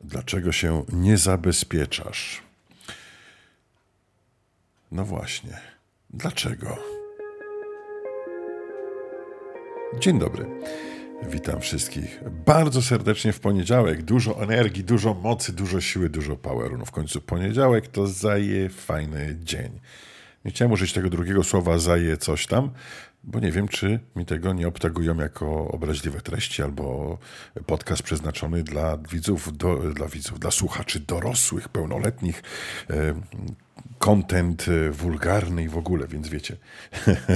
Dlaczego się nie zabezpieczasz? No właśnie, dlaczego? Dzień dobry. Witam wszystkich bardzo serdecznie w poniedziałek. Dużo energii, dużo mocy, dużo siły, dużo poweru. No w końcu poniedziałek to zaje fajny dzień. Nie chciałem użyć tego drugiego słowa zaje coś tam, bo nie wiem, czy mi tego nie obtagują jako obraźliwe treści albo podcast przeznaczony dla widzów, do, dla widzów, dla słuchaczy dorosłych, pełnoletnich, kontent e, wulgarny i w ogóle, więc wiecie,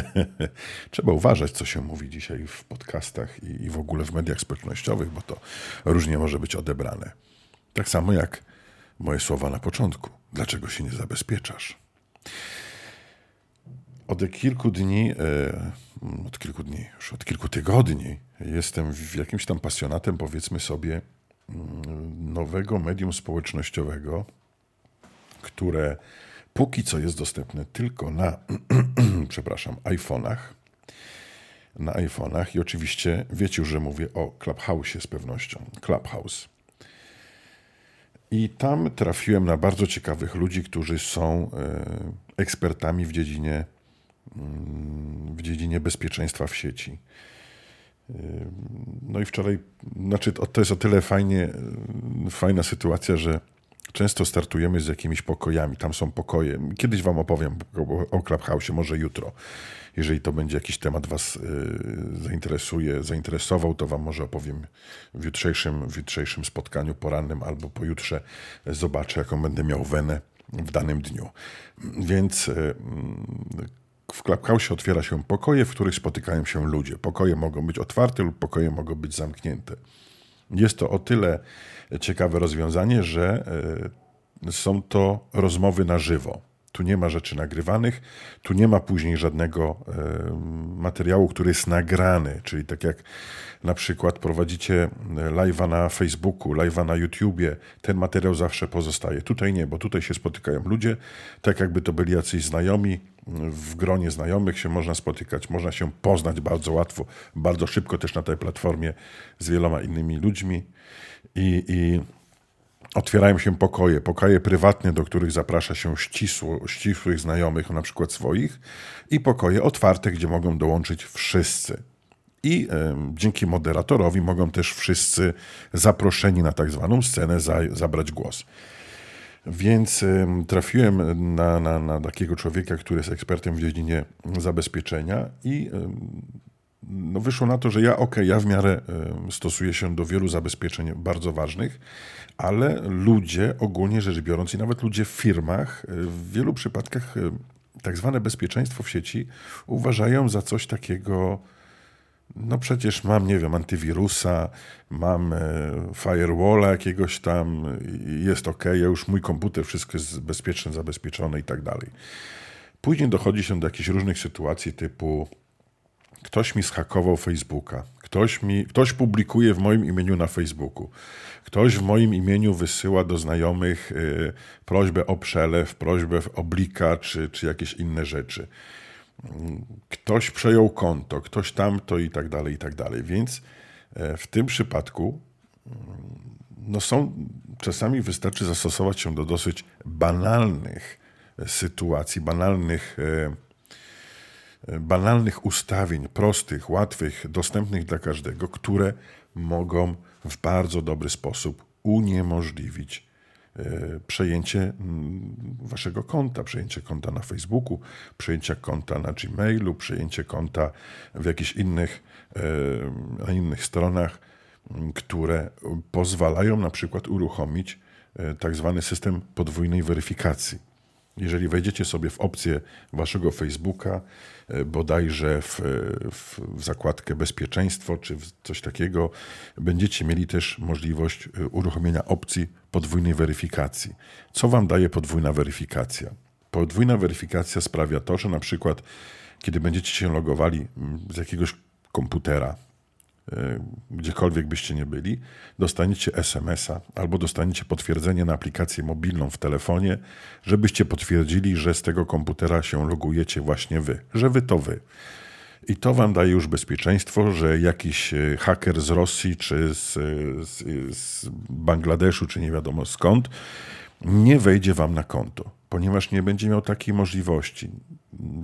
trzeba uważać, co się mówi dzisiaj w podcastach i, i w ogóle w mediach społecznościowych, bo to różnie może być odebrane. Tak samo jak moje słowa na początku. Dlaczego się nie zabezpieczasz? Od kilku dni, e, od kilku dni, już od kilku tygodni jestem jakimś tam pasjonatem, powiedzmy sobie, mm, nowego medium społecznościowego, które póki co jest dostępne tylko na, przepraszam, iPhone'ach. Na iPhone'ach i oczywiście wiecie już, że mówię o Clubhouse z pewnością. Clubhouse. I tam trafiłem na bardzo ciekawych ludzi, którzy są e, ekspertami w dziedzinie, w dziedzinie bezpieczeństwa w sieci. No i wczoraj, znaczy to jest o tyle fajnie, fajna sytuacja, że Często startujemy z jakimiś pokojami. Tam są pokoje. Kiedyś Wam opowiem o Clubhouse, może jutro. Jeżeli to będzie jakiś temat Was y, zainteresuje, zainteresował, to Wam może opowiem w jutrzejszym, w jutrzejszym spotkaniu porannym albo pojutrze. Zobaczę, jaką będę miał wenę w danym dniu. Więc y, w Clubhouse otwiera się pokoje, w których spotykają się ludzie. Pokoje mogą być otwarte lub pokoje mogą być zamknięte. Jest to o tyle ciekawe rozwiązanie, że e, są to rozmowy na żywo. Tu nie ma rzeczy nagrywanych, tu nie ma później żadnego e, materiału, który jest nagrany, czyli tak jak na przykład prowadzicie live'a na Facebooku, live'a na YouTubie, ten materiał zawsze pozostaje. Tutaj nie, bo tutaj się spotykają ludzie, tak jakby to byli jacyś znajomi, w gronie znajomych się można spotykać, można się poznać bardzo łatwo, bardzo szybko też na tej platformie z wieloma innymi ludźmi i, i otwierają się pokoje, pokoje prywatne, do których zaprasza się ścisło, ścisłych znajomych, na przykład swoich, i pokoje otwarte, gdzie mogą dołączyć wszyscy. I y, dzięki moderatorowi mogą też wszyscy zaproszeni na tak zwaną scenę za, zabrać głos. Więc y, trafiłem na, na, na, takiego człowieka, który jest ekspertem w dziedzinie zabezpieczenia i y, no wyszło na to, że ja ok, ja w miarę stosuję się do wielu zabezpieczeń bardzo ważnych, ale ludzie ogólnie rzecz biorąc i nawet ludzie w firmach e, w wielu przypadkach e, tak zwane bezpieczeństwo w sieci uważają za coś takiego no przecież mam, nie wiem, antywirusa, mam e, firewalla jakiegoś tam, jest ok, ja już mój komputer, wszystko jest bezpieczne, zabezpieczone i tak dalej. Później dochodzi się do jakichś różnych sytuacji typu Ktoś mi schakował Facebooka. Ktoś, mi, ktoś publikuje w moim imieniu na Facebooku. Ktoś w moim imieniu wysyła do znajomych y, prośbę o przelew, prośbę o blika czy, czy jakieś inne rzeczy. Ktoś przejął konto, ktoś tamto i tak dalej, i tak dalej. Więc y, w tym przypadku mm, no są, czasami wystarczy zastosować się do dosyć banalnych sytuacji, banalnych y, banalnych ustawień, prostych, łatwych, dostępnych dla każdego, które mogą w bardzo dobry sposób uniemożliwić e, przejęcie mm, waszego konta, przejęcie konta na Facebooku, przejęcie konta na Gmailu, przejęcie konta w jakichś innych, e, na innych stronach, mm, które pozwalają na przykład uruchomić e, tak zwany system podwójnej weryfikacji. Jeżeli wejdziecie sobie w opcję waszego Facebooka, e, bodajże w, w, w, zakładkę bezpieczeństwo czy coś takiego, będziecie mieli też możliwość e, uruchomienia opcji podwójnej weryfikacji. Co wam daje podwójna weryfikacja? Podwójna weryfikacja sprawia to, że na przykład, kiedy będziecie się logowali mm, z jakiegoś komputera, E, gdziekolwiek byście nie byli, dostaniecie SMS-a albo dostaniecie potwierdzenie na aplikację mobilną w telefonie, żebyście potwierdzili, że z tego komputera się logujecie właśnie wy, że wy to wy. I to wam daje już bezpieczeństwo, że jakiś e, haker z Rosji, czy z, z, z Bangladeszu, czy nie wiadomo skąd, nie wejdzie wam na konto, ponieważ nie będzie miał takiej możliwości.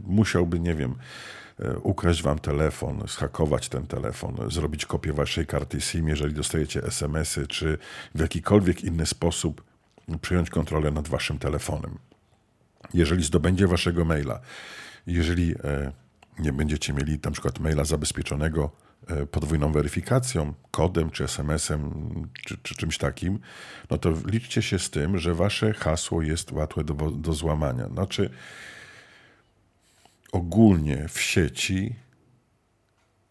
Musiałby, nie wiem, e, ukraść wam telefon, schakować ten telefon, zrobić kopię waszej karty SIM, jeżeli dostajecie SMS-y, czy w jakikolwiek inny sposób przyjąć kontrolę nad waszym telefonem. Jeżeli zdobędzie waszego maila, jeżeli e, nie będziecie mieli na przykład maila zabezpieczonego e, podwójną weryfikacją, kodem czy SMS-em czy, czy, czymś takim, no to liczcie się z tym, że wasze hasło jest łatwe do, do złamania. Znaczy, ogólnie w sieci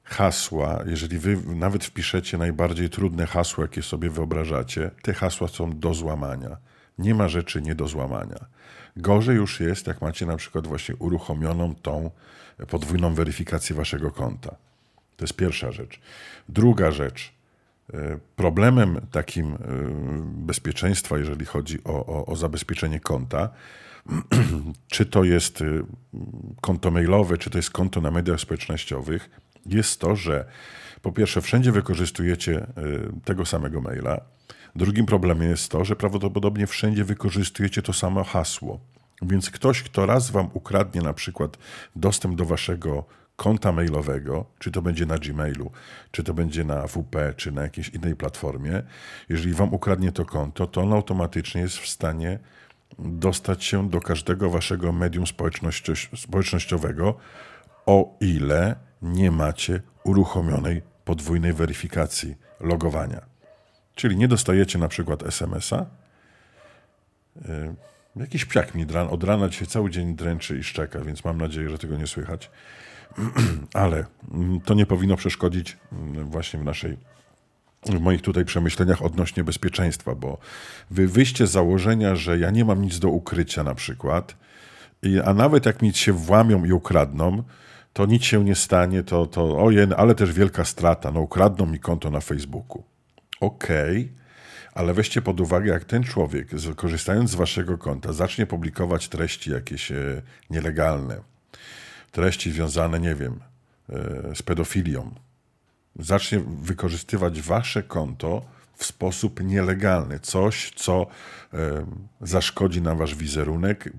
hasła, jeżeli wy nawet wpiszecie najbardziej trudne hasło, jakie sobie wyobrażacie, te hasła są do złamania. Nie ma rzeczy nie do złamania. Gorzej już jest, jak macie na przykład właśnie uruchomioną tą podwójną weryfikację waszego konta. To jest pierwsza rzecz. Druga rzecz. E, problemem takim e, bezpieczeństwa, jeżeli chodzi o, o, o zabezpieczenie konta, czy to jest e, konto mailowe, czy to jest konto na mediach społecznościowych, jest to, że po pierwsze, wszędzie wykorzystujecie tego samego maila. Drugim problemem jest to, że prawdopodobnie wszędzie wykorzystujecie to samo hasło. Więc ktoś, kto raz wam ukradnie na przykład dostęp do waszego konta mailowego, czy to będzie na Gmailu, czy to będzie na WP, czy na jakiejś innej platformie, jeżeli wam ukradnie to konto, to on automatycznie jest w stanie dostać się do każdego waszego medium społecznościowego, o ile nie macie uruchomionej podwójnej weryfikacji logowania. Czyli nie dostajecie na przykład SMS-a, y, Jakiś psiak mi od rana dzisiaj cały dzień dręczy i szczeka, więc mam nadzieję, że tego nie słychać. Ale mm, to nie powinno przeszkodzić mm, właśnie w naszej w moich tutaj przemyśleniach odnośnie bezpieczeństwa, bo wy wyjście z założenia, że ja nie mam nic do ukrycia na przykład, a nawet jak mi się włamią i ukradną, to nic się nie stanie, to, to ojej, ale też wielka strata, no ukradną mi konto na Facebooku. Okej, okay ale weźcie pod uwagę, jak ten człowiek, korzystając z waszego konta, zacznie publikować treści jakieś e, nielegalne, treści związane, nie wiem, e, z pedofilią, zacznie wykorzystywać wasze konto w sposób nielegalny, coś, co zaszkodzi na wasz wizerunek,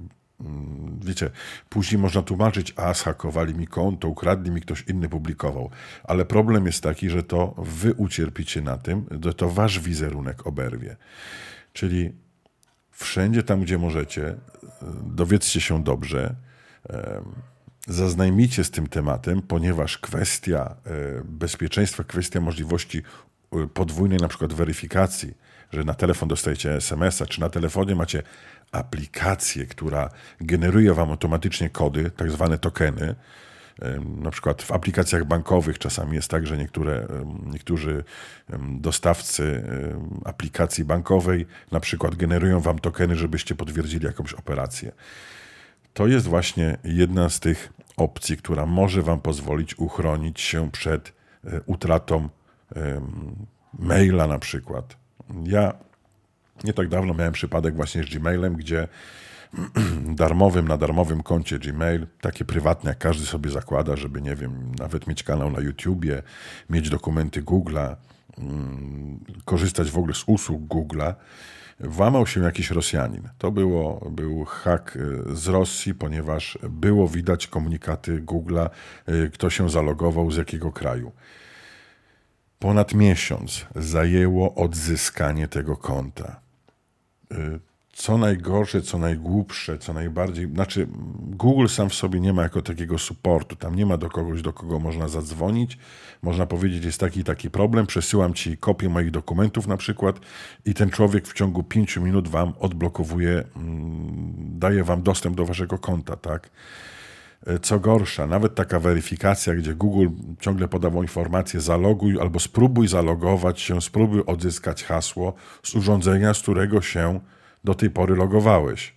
Mm, wiecie, później można tłumaczyć, a zhakowali mi konto, ukradli mi, ktoś inny publikował. Ale problem jest taki, że to wy ucierpicie na tym, że to wasz wizerunek oberwie. Czyli wszędzie tam, gdzie możecie, dowiedzcie się dobrze, zaznajmijcie z tym tematem, ponieważ kwestia e, bezpieczeństwa, kwestia możliwości e, podwójnej na przykład weryfikacji, że na telefon dostajecie SMS-a, czy na telefonie macie aplikację, która generuje wam automatycznie kody, tak zwane tokeny. Na przykład w aplikacjach bankowych czasami jest tak, że niektóre, niektórzy dostawcy aplikacji bankowej na przykład generują wam tokeny, żebyście potwierdzili jakąś operację. To jest właśnie jedna z tych opcji, która może wam pozwolić uchronić się przed e, utratą maila na przykład. Ja nie tak dawno miałem przypadek właśnie z Gmailem, gdzie darmowym, na darmowym koncie Gmail, takie prywatne, jak każdy sobie zakłada, żeby, nie wiem, nawet mieć kanał na YouTubie, mieć dokumenty Google'a, korzystać w ogóle z usług Google'a, włamał się jakiś Rosjanin. To było, był hak y, z Rosji, ponieważ było widać komunikaty Google'a, y, kto się zalogował, z jakiego kraju. Ponad miesiąc zajęło odzyskanie tego konta. Co najgorsze, co najgłupsze, co najbardziej. Znaczy, Google sam w sobie nie ma jako takiego supportu. Tam nie ma do kogoś, do kogo można zadzwonić. Można powiedzieć, jest taki taki problem. Przesyłam ci kopię moich dokumentów na przykład, i ten człowiek w ciągu pięciu minut wam odblokowuje, mm, daje wam dostęp do waszego konta, tak? E, co gorsza, nawet taka weryfikacja, gdzie Google ciągle podawał informację, zaloguj albo spróbuj zalogować się, spróbuj odzyskać hasło z urządzenia, z którego się do tej pory logowałeś.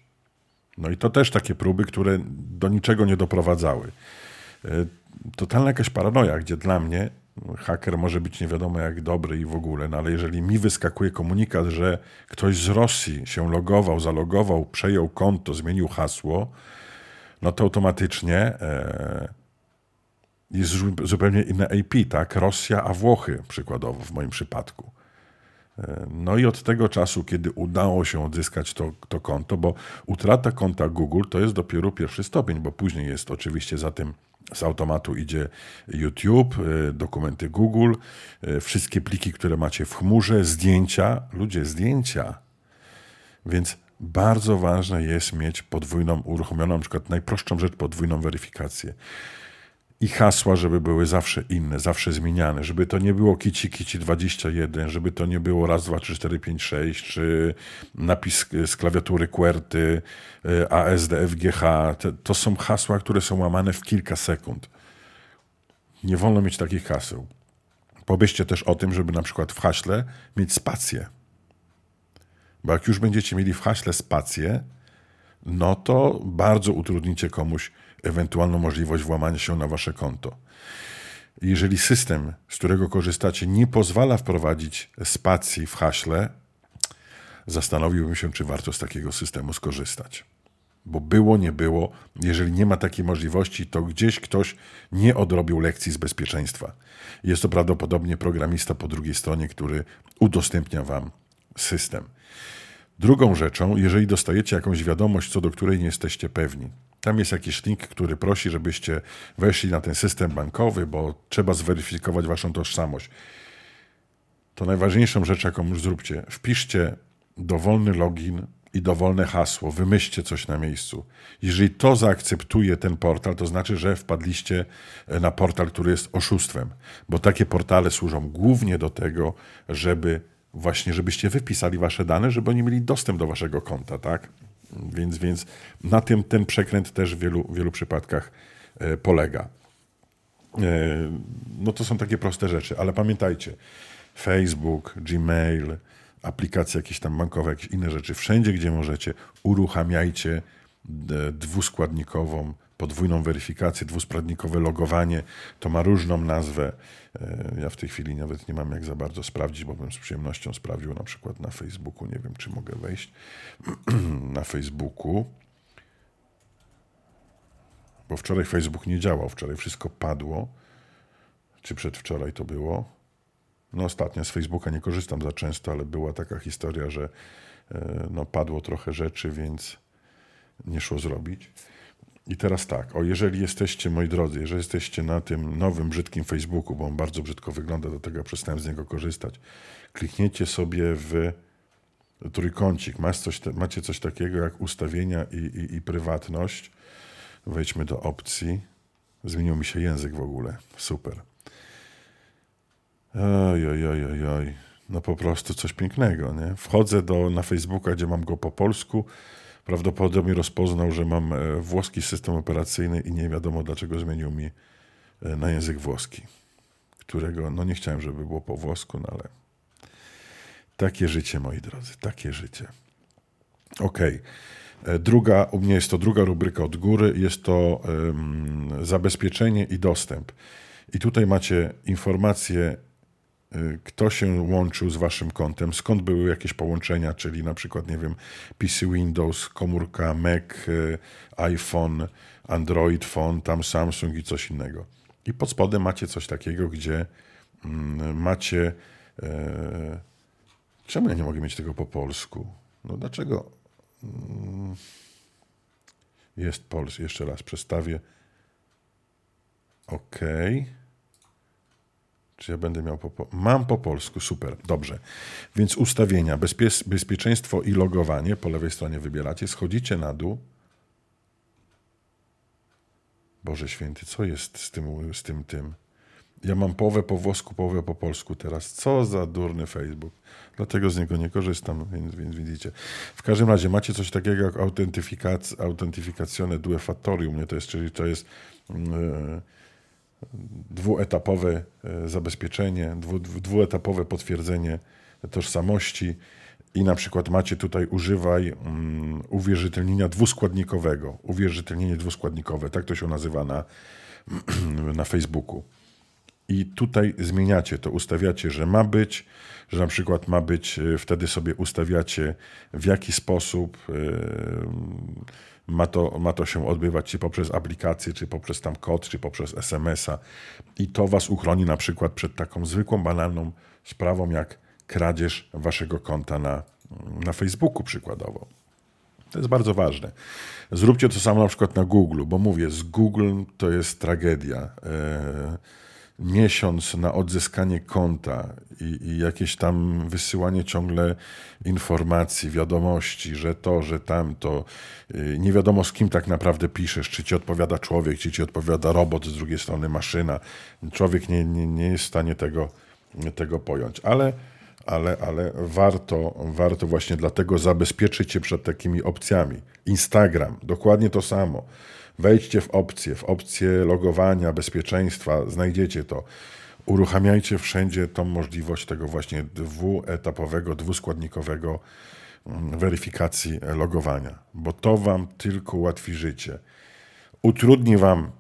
No i to też takie próby, które do niczego nie doprowadzały. E, totalna jakaś paranoja, gdzie dla mnie haker może być nie wiadomo jak dobry i w ogóle, no ale jeżeli mi wyskakuje komunikat, że ktoś z Rosji się logował, zalogował, przejął konto, zmienił hasło, no to automatycznie e, jest zupełnie inne IP, tak? Rosja, a Włochy przykładowo w moim przypadku. No i od tego czasu, kiedy udało się odzyskać to, to konto, bo utrata konta Google to jest dopiero pierwszy stopień, bo później jest oczywiście za tym z automatu idzie YouTube, e, dokumenty Google, e, wszystkie pliki, które macie w chmurze, zdjęcia, ludzie, zdjęcia. Więc bardzo ważne jest mieć podwójną, uruchomioną, na przykład najprostszą rzecz, podwójną weryfikację i hasła, żeby były zawsze inne, zawsze zmieniane, żeby to nie było kici kici 21, żeby to nie było raz, dwa, trzy, cztery, pięć, sześć, czy napis z klawiatury QWERTY, e, ASDFGH. To są hasła, które są łamane w kilka sekund. Nie wolno mieć takich haseł. Pomyślcie też o tym, żeby na przykład w haśle mieć spację. Bo jak już będziecie mieli w haśle spację, no to bardzo utrudnicie komuś ewentualną możliwość włamania się na wasze konto. Jeżeli system, z którego korzystacie, nie pozwala wprowadzić spacji w haśle, zastanowiłbym się, czy warto z takiego systemu skorzystać. Bo było, nie było, jeżeli nie ma takiej możliwości, to gdzieś ktoś nie odrobił lekcji z bezpieczeństwa. Jest to prawdopodobnie programista po drugiej stronie, który udostępnia wam system. Drugą rzeczą, jeżeli dostajecie jakąś wiadomość, co do której nie jesteście pewni, tam jest jakiś link, który prosi, żebyście weszli na ten system bankowy, bo trzeba zweryfikować waszą tożsamość. To najważniejszą rzecz, jaką już zróbcie. Wpiszcie dowolny login i dowolne hasło, wymyślcie coś na miejscu. Jeżeli to zaakceptuje ten portal, to znaczy, że wpadliście na portal, który jest oszustwem, bo takie portale służą głównie do tego, żeby właśnie, żebyście wypisali wasze dane, żeby oni mieli dostęp do waszego konta, tak? Więc, więc na tym ten przekręt też w wielu, wielu przypadkach e, polega. E, no to są takie proste rzeczy, ale pamiętajcie, Facebook, Gmail, aplikacje jakieś tam bankowe, jakieś inne rzeczy, wszędzie gdzie możecie, uruchamiajcie dwuskładnikową podwójną weryfikację, dwuskładnikowe logowanie. To ma różną nazwę. E, ja w tej chwili nawet nie mam jak za bardzo sprawdzić, bo bym z przyjemnością sprawdził na przykład na Facebooku. Nie wiem, czy mogę wejść na Facebooku. Bo wczoraj Facebook nie działał, wczoraj wszystko padło. Czy przedwczoraj to było? No ostatnio z Facebooka nie korzystam za często, ale była taka historia, że e, no, padło trochę rzeczy, więc nie szło zrobić. I teraz tak, o jeżeli jesteście, moi drodzy, jeżeli jesteście na tym nowym, brzydkim Facebooku, bo on bardzo brzydko wygląda, do tego przestałem z niego korzystać, klikniecie sobie w trójkącik, macie coś, macie coś takiego jak ustawienia i, i, i prywatność. Wejdźmy do opcji. Zmienił mi się język w ogóle. Super. Oj, oj, oj, oj, oj. No po prostu coś pięknego, nie? Wchodzę do, na Facebooka, gdzie mam go po polsku prawdopodobnie rozpoznał, że mam e, włoski system operacyjny i nie wiadomo dlaczego zmienił mi e, na język włoski, którego no nie chciałem, żeby było po włosku, no ale takie życie, moi drodzy, takie życie. Ok. E, druga, u mnie jest to druga rubryka od góry, jest to um, zabezpieczenie i dostęp. I tutaj macie informacje kto się łączył z waszym kontem, skąd były jakieś połączenia, czyli na przykład, nie wiem, PC Windows, komórka Mac, y, iPhone, Android Phone, tam Samsung i coś innego. I pod spodem macie coś takiego, gdzie mm, macie. E, czemu ja nie mogę mieć tego po polsku? No dlaczego? Mm, jest Pols, jeszcze raz przestawię. OK. Czy ja będę miał po, Mam po polsku, super, dobrze. Więc ustawienia, bezpie, bezpieczeństwo i logowanie, po lewej stronie wybieracie, schodzicie na dół. Boże święty, co jest z tym, z tym, tym? Ja mam połowę po włosku, połowę po polsku teraz. Co za durny Facebook. Dlatego z niego nie korzystam, więc, więc widzicie. W każdym razie macie coś takiego jak autentyfikac, autentyfikacjone due factori u mnie to jest, czyli to jest... Yy, dwuetapowe e, zabezpieczenie, dwu, dwuetapowe potwierdzenie tożsamości i na przykład macie tutaj używaj um, uwierzytelnienia dwuskładnikowego. Uwierzytelnienie dwuskładnikowe, tak to się nazywa na, na Facebooku. I tutaj zmieniacie to, ustawiacie, że ma być, że na przykład ma być, y, wtedy sobie ustawiacie w jaki sposób y, ma to, ma to się odbywać, czy poprzez aplikację, czy poprzez tam kod, czy poprzez SMS-a. I to was uchroni na przykład przed taką zwykłą, banalną sprawą, jak kradzież waszego konta na, na Facebooku przykładowo. To jest bardzo ważne. Zróbcie to samo na przykład na Google, bo mówię, z Google to jest tragedia. E, miesiąc na odzyskanie konta i, i, jakieś tam wysyłanie ciągle informacji, wiadomości, że to, że tamto, e, nie wiadomo z kim tak naprawdę piszesz, czy ci odpowiada człowiek, czy ci odpowiada robot, z drugiej strony maszyna. Człowiek nie, nie, nie jest w stanie tego, tego pojąć, ale ale, ale warto, warto właśnie dlatego zabezpieczyć się przed takimi opcjami. Instagram, dokładnie to samo. Wejdźcie w opcje, w opcje logowania, bezpieczeństwa, znajdziecie to. Uruchamiajcie wszędzie tą możliwość tego właśnie dwuetapowego, dwuskładnikowego mm, weryfikacji logowania, bo to wam tylko ułatwi życie. Utrudni wam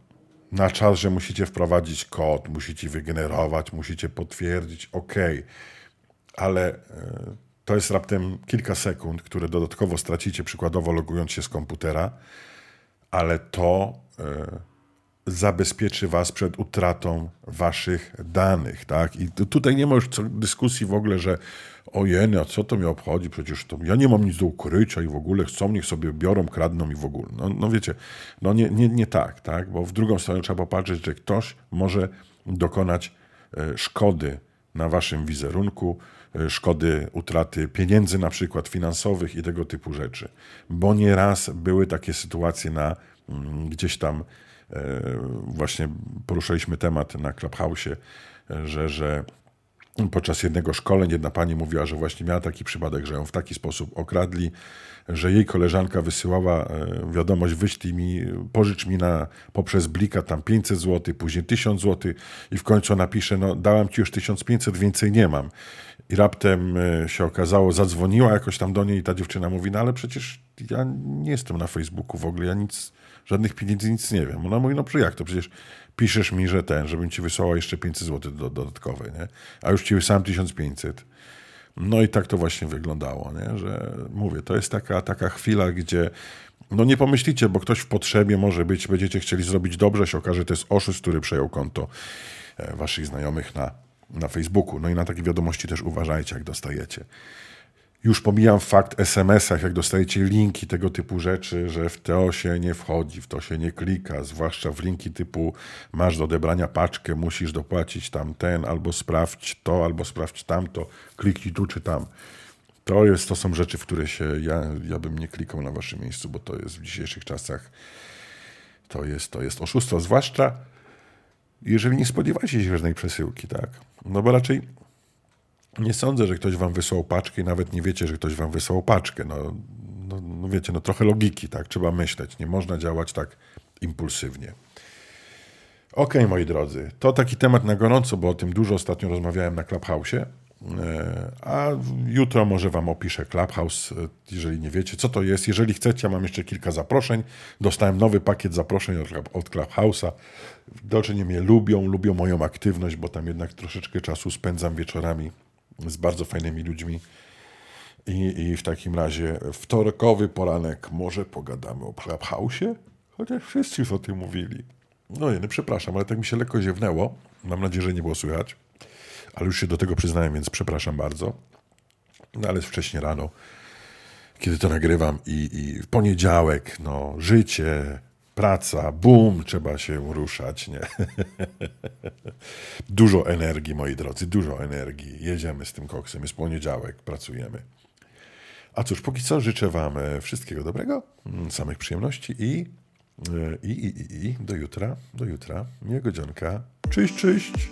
na czas, że musicie wprowadzić kod, musicie wygenerować, musicie potwierdzić, ok ale e, to jest raptem kilka sekund, które dodatkowo stracicie, przykładowo logując się z komputera, ale to e, zabezpieczy was przed utratą waszych danych, tak? I tutaj nie ma już dyskusji w ogóle, że ojej, a co to mnie obchodzi, przecież to ja nie mam nic do ukrycia i w ogóle chcą, niech sobie biorą, kradną i w ogóle. No, no wiecie, no nie, nie, nie tak, tak? Bo w drugą stronę trzeba popatrzeć, że ktoś może dokonać e, szkody na waszym wizerunku, szkody utraty pieniędzy, na przykład finansowych i tego typu rzeczy. Bo nieraz były takie sytuacje na mm, gdzieś tam, e, właśnie poruszaliśmy temat na Clubhouse, e, że, że podczas jednego szkolenia jedna pani mówiła, że właśnie miała taki przypadek, że ją w taki sposób okradli, że jej koleżanka wysyłała e, wiadomość, wyślij mi, pożycz mi na, poprzez Blika tam 500 zł, później 1000 zł i w końcu napisze, no dałam ci już 1500, więcej nie mam. I raptem e, się okazało, zadzwoniła jakoś tam do niej i ta dziewczyna mówi, no ale przecież ja nie jestem na Facebooku w ogóle, ja nic, żadnych pieniędzy, nic nie wiem. Ona mówi, no jak to, przecież piszesz mi, że ten, żebym ci wysłała jeszcze 500 zł do, dodatkowe, nie? A już ci wysłałem 1500. No i tak to właśnie wyglądało, nie? że mówię, to jest taka, taka chwila, gdzie no nie pomyślicie, bo ktoś w potrzebie może być, będziecie chcieli zrobić dobrze, się okaże, że to jest oszust, który przejął konto e, waszych znajomych na, na Facebooku. No i na takie wiadomości też uważajcie, jak dostajecie. Już pomijam fakt SMS-ach, jak dostajecie linki tego typu rzeczy, że w to się nie wchodzi, w to się nie klika, zwłaszcza w linki typu masz do odebrania paczkę, musisz dopłacić tam ten, albo sprawdź to, albo sprawdź tamto, kliknij tu czy tam. To, jest, to są rzeczy, w które się ja, ja bym nie klikał na waszym miejscu, bo to jest w dzisiejszych czasach to jest, to jest oszustwo, zwłaszcza jeżeli nie spodziewacie się żadnej przesyłki, tak? No bo raczej nie sądzę, że ktoś wam wysłał paczkę i nawet nie wiecie, że ktoś wam wysłał paczkę. No, no, no wiecie, no trochę logiki, tak? Trzeba myśleć. Nie można działać tak impulsywnie. Ok, moi drodzy, to taki temat na gorąco, bo o tym dużo ostatnio rozmawiałem na Clubhouse. E, a jutro może Wam opiszę Clubhouse, e, jeżeli nie wiecie, co to jest. Jeżeli chcecie, mam jeszcze kilka zaproszeń. Dostałem nowy pakiet zaproszeń od, od Clubhouse'a. Widocznie mnie lubią, lubią moją aktywność, bo tam jednak troszeczkę czasu spędzam wieczorami z bardzo fajnymi ludźmi. I, I w takim razie wtorkowy poranek może pogadamy o Clubhouse'ie, chociaż wszyscy już o tym mówili. No nie, no przepraszam, ale tak mi się lekko ziewnęło. Mam nadzieję, że nie było słychać. Ale już się do tego przyznałem, więc przepraszam bardzo. No ale wcześniej rano, kiedy to nagrywam i, i w poniedziałek, no życie, praca, bum, trzeba się ruszać, nie? dużo energii, moi drodzy, dużo energii. Jedziemy z tym koksem, jest poniedziałek, pracujemy. A cóż, póki co życzę Wam e, wszystkiego dobrego, mm, samych przyjemności i, e, i, i, i, i do jutra, do jutra, miłego dzionka. Cześć, cześć,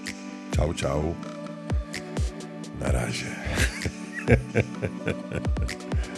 ciao, ciao. Na razie.